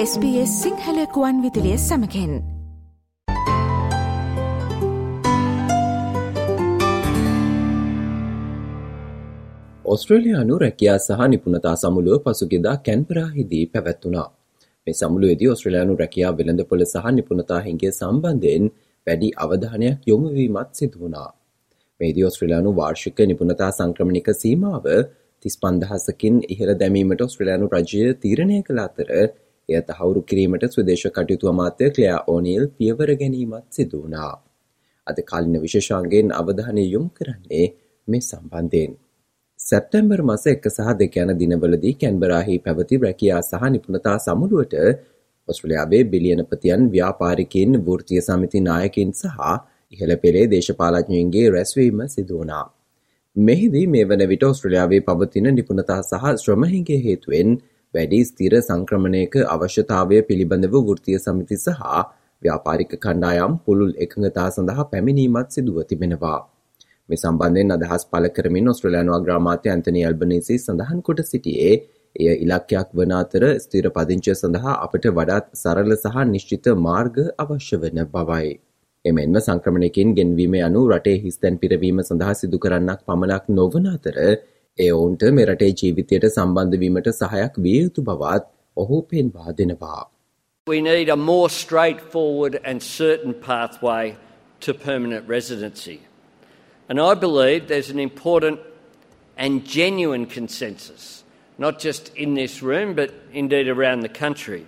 SBS සිංහලකුවන් විදිලිය සමකෙන් ඔස්ට්‍රලයානු රැකයා සහ නිපුණතා සමුළුව පසුගෙදා කැන්පරාහිදී පැවැත්වුණා. මේ සමුළුවේදී ඔස්ට්‍රලයානු රැකයා වෙළඳපොළ සහ නිපුණතා හිගේ සම්බන්ධයෙන් වැඩි අවධානයක් යොමුවීමත් සිදුවනා. මේදී ඔස්ට්‍රලයානු වාර්ෂික නිපුණතා සංක්‍රමණික සීමාව තිස් පන්දහසකින් ඉහළ දැමීමට ඔස්ට්‍රලයානු රජය තීරණය කළ අතර එය තහවුරු කිරීමට ස්වදේශ කටයුතු අමාත්‍ය ක්ලයා ඕනිල් පියවර ගැනීමත් සිදුවනා. අද කාලින විශේෂාන්ගෙන් අවධානය යොමු කරන්නේ මේ සම්බන්ධයෙන්. සැප්තැම්බර් මස එක සහ දෙක යන දිනවලදී කැන්බරාහි පැවති රැකයා සහ නිපුණතා සමුළුවට ඔස්ට්‍රලයාාවේ බිලියනපතියන් ව්‍යාපාරිකින් වෘතිය සමිති නායකින් සහ ඉහළ පෙළේ දේශපාලඥයන්ගේ රැස්වීම සිදුවනා. මෙහිදී මේ වන විට ඔස්ට්‍රලයාාවේ පවතින නිපුණතා සහ ශ්‍රමහිගේ හේතුවෙන් වැඩි ස්තිර සංක්‍රමණයක අවශ්‍යතාවය පිළිබඳව වෘතිය සමිති සහ ව්‍යාපාරික කණ්ඩායම් පුළුල් එකඟතා සඳහා පැමිණීමත් සිදුව තිබෙනවා. මේ සම්බන්ධයෙන් අදහස් පල කරමින් ඔස්ට්‍රලයානු අග්‍රාමාත්‍ය ඇන්තනි අල්බනීසි සඳහන් කොට සිටියේ එය ඉලක්කයක් වන අතර ස්තිර පදිංචය සඳහා අපට වඩාත් සරල සහ නිශ්චිත මාර්ග අවශ්‍ය වන බවයි. එමෙන්ම සංක්‍රමණයකින් ගෙන්වීම යනු රටේ හිස්තැන් පිරවීම සඳහා සිදු කරන්නක් පමණක් නොවන අතර ඒ ඔවුන්ට මෙරටේ ජීවිතයට සම්බන්ධවීමට සහයක් විය යුතු බවත් ඔහු පෙන්වා දෙනවා. We need a more straightforward and certain pathway to permanent residency. And I believe there's an important and genuine consensus, not just in this room, but indeed around the country,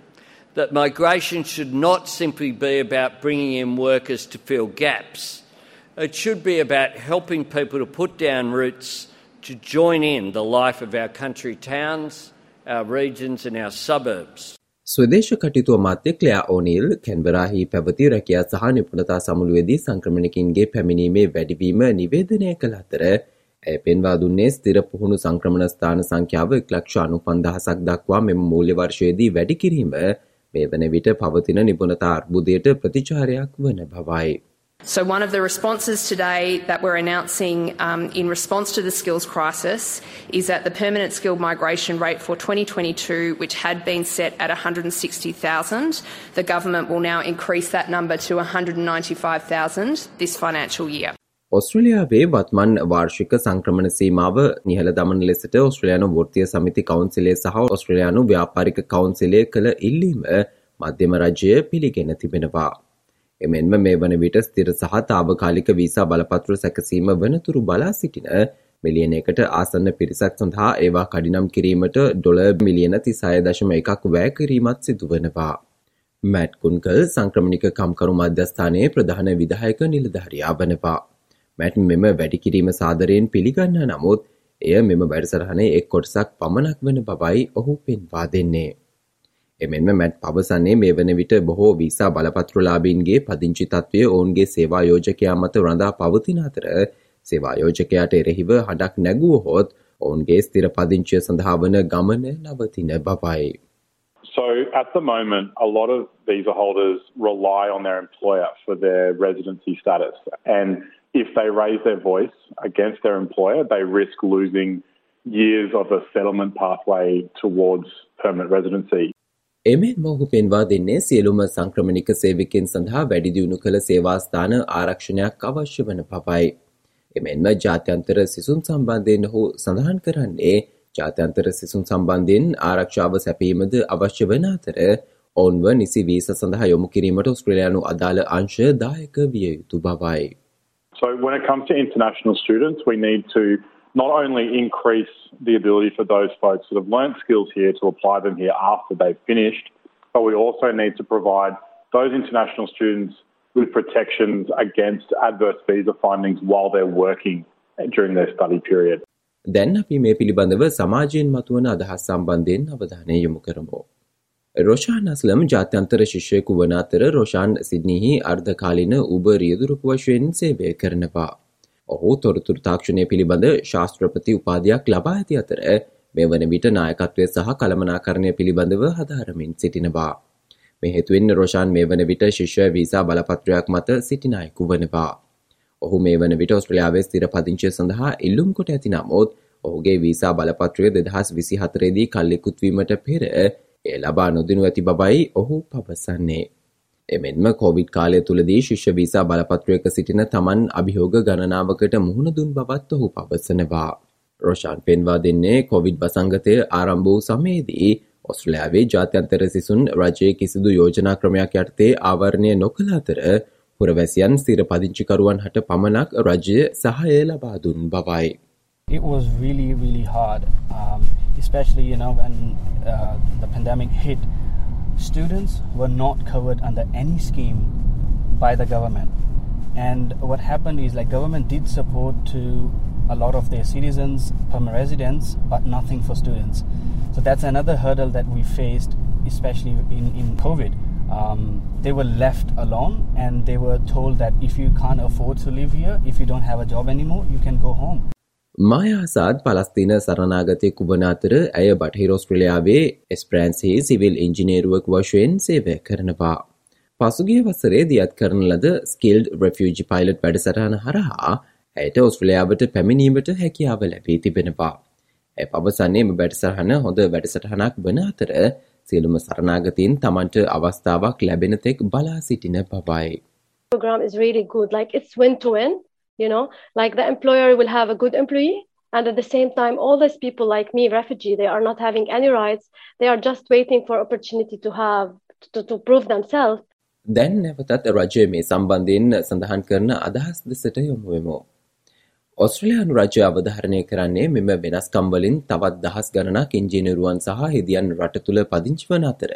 that migration should not simply be about bringing in workers to fill gaps. It should be about helping people to put down roots to join in the life of our country towns, our regions, and our suburbs. ස්වදේශ කටයුතු අමාත්‍ය ක්ලයා ඕනිල් කැන්බරාහි පැවති රැකයා සහ නිපුණතා සමුළුවේදී සංක්‍රමණකින්ගේ පැමිණීමේ වැඩිවීම නිවේදනය කළ අතර ඇය පෙන්වා දුන්නේ ස්තිර පුහුණු සංක්‍රමණ ස්ථාන සංඛ්‍යාව එක්ලක්ෂ අනු පන්දහසක් දක්වා මෙම මූල්‍ය වර්ෂයේදී වැඩි කිරීම මේ වන විට පවතින නිපුණතා අර්බුදයට ප්‍රතිචාරයක් වන බවයි. So, one of the responses today that we're announcing um, in response to the skills crisis is that the permanent skilled migration rate for 2022, which had been set at 160,000, the government will now increase that number to 195,000 this financial year. ඔස්ට්‍රලියාවේ වත්මන් වාර්ෂික සංක්‍රමණ සීමාව නිහල දමන ලෙසට ඔස්ට්‍රලයානු වෘතිය සමිති කවන්සිලේ සහ ඔස්ට්‍රලයානු ව්‍යාපාරික කවන්සිලේ කළ ඉල්ලීම මධ්‍යම රජය පිළිගෙන තිබෙනවා. එමෙන්ම මේ වන විට ස්තිර සහ තාවකාලික වීසා බලපත්‍ර සැකසීම වනතුරු බලා සිටින මිලියනයකට ආසන්න පිරිසක් සඳහා ඒවා කඩිනම් කිරීමට ඩොල මිලියන තිසාය දශම එකක් වැෑ කිරීමත් සිදුවනවා. මැට්කුන්කල් සංක්‍රමණික කම්කරු මධ්‍යස්ථානයේ ප්‍රධාන විදායක නිලධහරයා වනවා. මැට් මෙම වැඩිකිරීම සාදරයෙන් පිළිගන්න නමුත් එය මෙම වැඩසරහනේ එක් කොටසක් පමණක් වන බවයි ඔහු පෙන්වා දෙන්නේ. එමෙන්ම මැට් පවසන්නේ මේ වන විට බොහෝ වීසා බලපත්‍රලාබීන්ගේ පදිංචි තත්වය ඔවුන්ගේ සේවා යෝජකයා මත රඳා පවතින අතර සේවා යෝජකයාට එරෙහිව හඩක් නැගුවහොත් ඔවුන්ගේ ස්තිර පදිංචිය සඳහා වන ගමන නවතින බවයි. So at the moment, a lot of visa holders rely on their employer for their residency status. And if they raise their voice against their employer, they risk losing years of a settlement pathway towards permanent residency. එමෙන් මොහු පෙන්වා දෙන්නේ සියලුම සංක්‍රමණික සේවිකෙන් සඳහා වැඩිදියුණු කළ සේවාස්ථාන ආරක්ෂණයක් අවශ්‍ය වන පවයි. එමෙන්ම ජාත්‍යන්තර සිසුන් සම්බන්ධයෙන් ඔහු සඳහන් කරන්නේ ජාත්‍යන්තර සිසුන් සම්බන්ධයෙන් ආරක්ෂාව සැපීමද අවශ්‍ය වන අතර ඔවුන්ව නිසි වීස සඳහා යොමු කිරීමට ඔස්ට්‍රලයානු අදාළ අංශ දායක විය යුතු බවයි. So when it comes to international students, we need to not only increase the ability for those folks that have learnt skills here to apply them here after they've finished, but we also need to provide those international students with protections against adverse visa findings while they're working during their study period. දැන් අපි මේ පිළිබඳව සමාජයෙන් මතුවන අදහස් සම්බන්ධයෙන් අවධානය යොමු කරමු. රෝෂාන් අස්ලම් ජාත්‍යන්තර ශිෂ්‍යයකු වන අතර රෝෂාන් සිද්නිහි අර්ධකාලින උබ රියදුරකු වශයෙන් සේවය කරනවා. ඔහු තොරතුරු තාක්ෂණය පිළිබඳ ශාස්ත්‍රපති උපාධයක් ලබා ඇති අතර මේ වන විට නායකත්වය සහ කළමනාකරණය පිළිබඳව හදාරමින් සිටිනවා. මෙහෙතුවෙන් රෝෂාන් මේ වන විට ශිෂ්‍ය වීසා බලපත්‍රයක් මත සිටිනායකු වනවා. ඔහු මේ වන විට ඔස්ට්‍රලියාවේ ස්තිර පදිංචය සඳහා ඉල්ලුම් කොට ඇති නමුත් ඔහුගේ වීසා බලපත්‍රය දෙදහස් විසි හතරේදී කල්ලෙකුත්වීමට පෙර එය ලබා නොදිනු ඇති බවයි ඔහු පවසන්නේ. එමෙන්ම කොවිඩ් කාලය තුළදී ශිෂ්‍ය වීසා බලපත්‍රයක සිටින තමන් අභියෝග ගණනාවකට මුහුණ දුන් බවත් ඔහු පවසනවා. රෝෂාන් පෙන්වා දෙන්නේ කොවිඩ් වසංගතය ආරම්භ වූ සමයේදී ඔස්ට්‍රලයාාවේ ජාත්‍යන්තර සිසුන් රජයේ කිසිදු යෝජනා ක්‍රමයක් යටතේ ආවරණය නොකළ අතර පුරවැසියන් සිර පදිංචිකරුවන් හට පමණක් රජය සහය ලබා දුන් බවයි. It was really, really hard, um, especially you know when uh, the pandemic hit. Students were not covered under any scheme by the government, and what happened is like government did support to a lot of their citizens, permanent residents, but nothing for students. So that's another hurdle that we faced, especially in, in COVID. Um, they were left alone and they were told that if you can't afford to live here, if you don't have a job anymore, you can go home. මායාසාද් පලස්තින සරණාගතයකු වන අතර ඇය බටහිර ඔස්ට්‍රලයාාවේ එස්ප්‍රන්න්සහි civil ඉංජිනේරුවක් වශයෙන් සේවය කරනවා. පසුගිය වසරේ දියත් කරන ලද ස්කිල්ඩ් රෆියජි පයිලට් වැඩසටහන හරහා ඇයට ඔස්ට්‍රලයාාවට පැමිණීමට හැකියාව ලැබී තිබෙනවා. ඇ පවසන්නේ මෙ බැටසරහන හොඳ වැඩසටහනක් වන අතර සියලුම සරණාගතීන් තමන්ට අවස්ථාවක් ලැබෙන තෙක් බලා සිටින බවයි. program is really good like it's win to win you know like the employer will have a good employee and at the same time all these people like me refugee they are not having any rights they are just waiting for opportunity to have to, to prove themselves දැන් නැවතත් රජය මේ සම්බන්ධයෙන් සඳහන් කරන අදහස් දෙසට යොමුුවමෝ. ඔස්ට්‍රලයානු රජය අවධාරණය කරන්නේ මෙම වෙනස්කම්වලින් තවත් දහස් ගණනක් ඉංජිනරුවන් සහ හෙදියන් රට තුළ පදිංචිවන අතර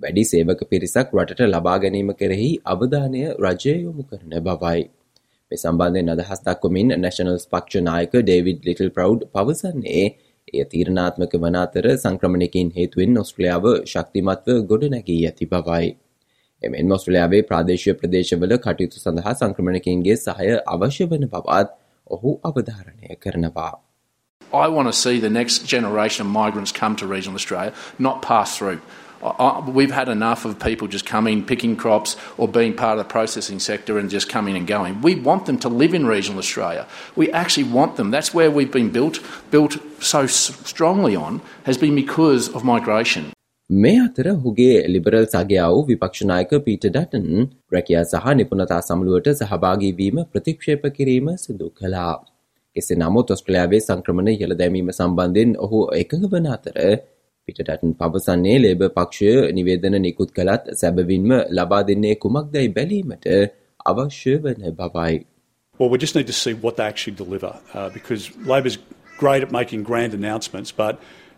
වැඩි සේවක පිරිසක් රටට ලබා ගැනීම කෙරෙහි අවධානය රජය යොමු කරන බවයි. මේ සම්බන්ධයෙන් අදහස් දක්වමින් නැශනල් පක්ෂ නායක ඩේවිඩ් ලිටල් ප්‍රව් පවසන්නේ එය තීරණාත්මක වන අතර සංක්‍රමණයකින් හේතුවෙන් ඔස්ට්‍රලියාව ශක්තිමත්ව ගොඩ නැගී ඇති බවයි. එමෙන් ඔස්ට්‍රලයාාවේ ප්‍රාදේශය ප්‍රදේශවල කටයුතු සඳහා සංක්‍රමණකින්ගේ සහය අවශ්‍ය වන බවත් ඔහු අවධාරණය කරනවා. I want to see the next generation of migrants come to regional Australia, not pass through. I, we've had enough of people just coming, picking crops, or being part of the processing sector and just coming and going. We want them to live in regional Australia. We actually want them. That's where we've been built, built so strongly on, has been because of migration. මේ අතර හුගේ liberal සගයා වූ විපක්ෂනායක Peter Dutton රැකයා සහ නිපුණතා සමුළුවට සහභාගී වීම ප්‍රතික්ෂේප කිරීම සිදු කළා. එසේ නමුත් ඔස්ට්‍රලයාාවේ සංක්‍රමණ ඉහළ දැමීම සම්බන්ධයෙන් ඔහු එකඟ වන අතර පිටටන් පවසන්නේ ලේබ පක්ෂය නිවේදන නිකුත් කළත් සැබවින්ම ලබා දෙන්නේ කුමක් දැයි බැලීමට අවශ්‍ය වන බවයි. Well, we just need to see what they actually deliver uh, because Labor's great at making grand announcements, but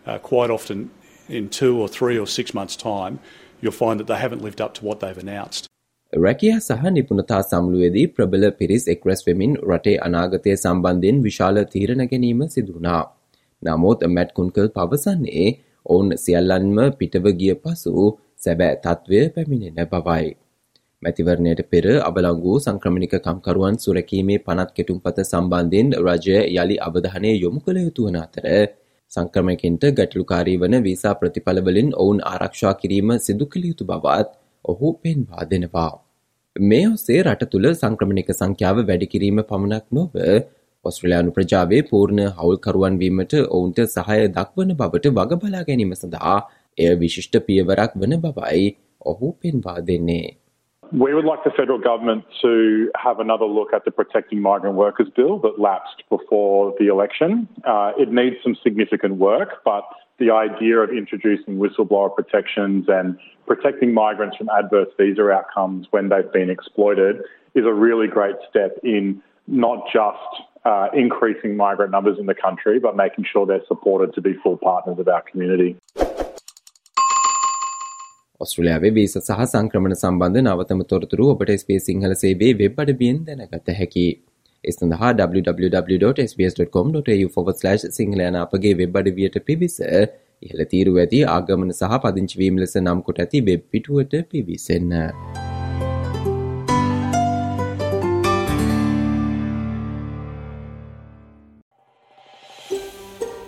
uh, quite often in two or three or six months' time, you'll find that they haven't lived up to what they've announced. රැකියා සහ නිපුණතා සම්ලුවේදී ප්‍රබල පිරිස් එක්රැස් වෙමින් රටේ අනාගතය සම්බන්ධයෙන් විශාල තීරණ ගැනීම සිදුනා. නමුත් මැට් කුන්කල් පවසන්නේ ඔවුන් සියල්ලන්ම පිටව ගිය පසු සැබෑ තත්ත්වය පැමිණෙන බවයි. මැතිවරණයට පෙර අබලංගු සංක්‍රමණික කම්කරුවන් සුරැකීමේ පනත් කෙටුම්පත සම්බන්ධයෙන් රජය යළි අවධානය යොමු කළ යුතුවන අතර සංක්‍රමයකින්ට ගැටලුකාරී වන වීසා ප්‍රතිඵලවලින් ඔවුන් ආරක්ෂා කිරීම සිදු කළ යුතු බවත් ඔහු පෙන්වා දෙනවා. මේ ඔස්සේ රට තුළ සංක්‍රමණික සංඛ්‍යාව වැඩිකිරීම පමණක් නොව ඔස්ට්‍රලයානු ප්‍රජාවේ පූර්ණ හවුල්කරුවන් වීමට ඔවුන්ට සහය දක්වන බවට වග බලා ගැනීම සඳහා එය විශිෂ්ට පියවරක් වන බවයි ඔහු පෙන්වා දෙන්නේ. We would like the federal government to have another look at the Protecting Migrant Workers Bill that lapsed before the election. Uh, it needs some significant work, but the idea of introducing whistleblower protections and protecting migrants from adverse visa outcomes when they've been exploited is a really great step in not just uh, increasing migrant numbers in the country, but making sure they're supported to be full partners of our community. ඔස්ට්‍රලයාාවේ visa සහ සංක්‍රමණ සම්බන්ධ නවතම තොරතුරු ඔබට ස්පේ Sinhala සේවේ web අඩබියෙන් දැනගත හැකි. එස්ඳහා www.sbs.com.tu/ සිංහලයන අපගේ web අඩවියට පිවිස ඉහල තීරු ඇති ආගමන සහ පදිංචිවීම ලෙස නම් කොට ඇති වෙබ් පිටුවට පිවිසන්න.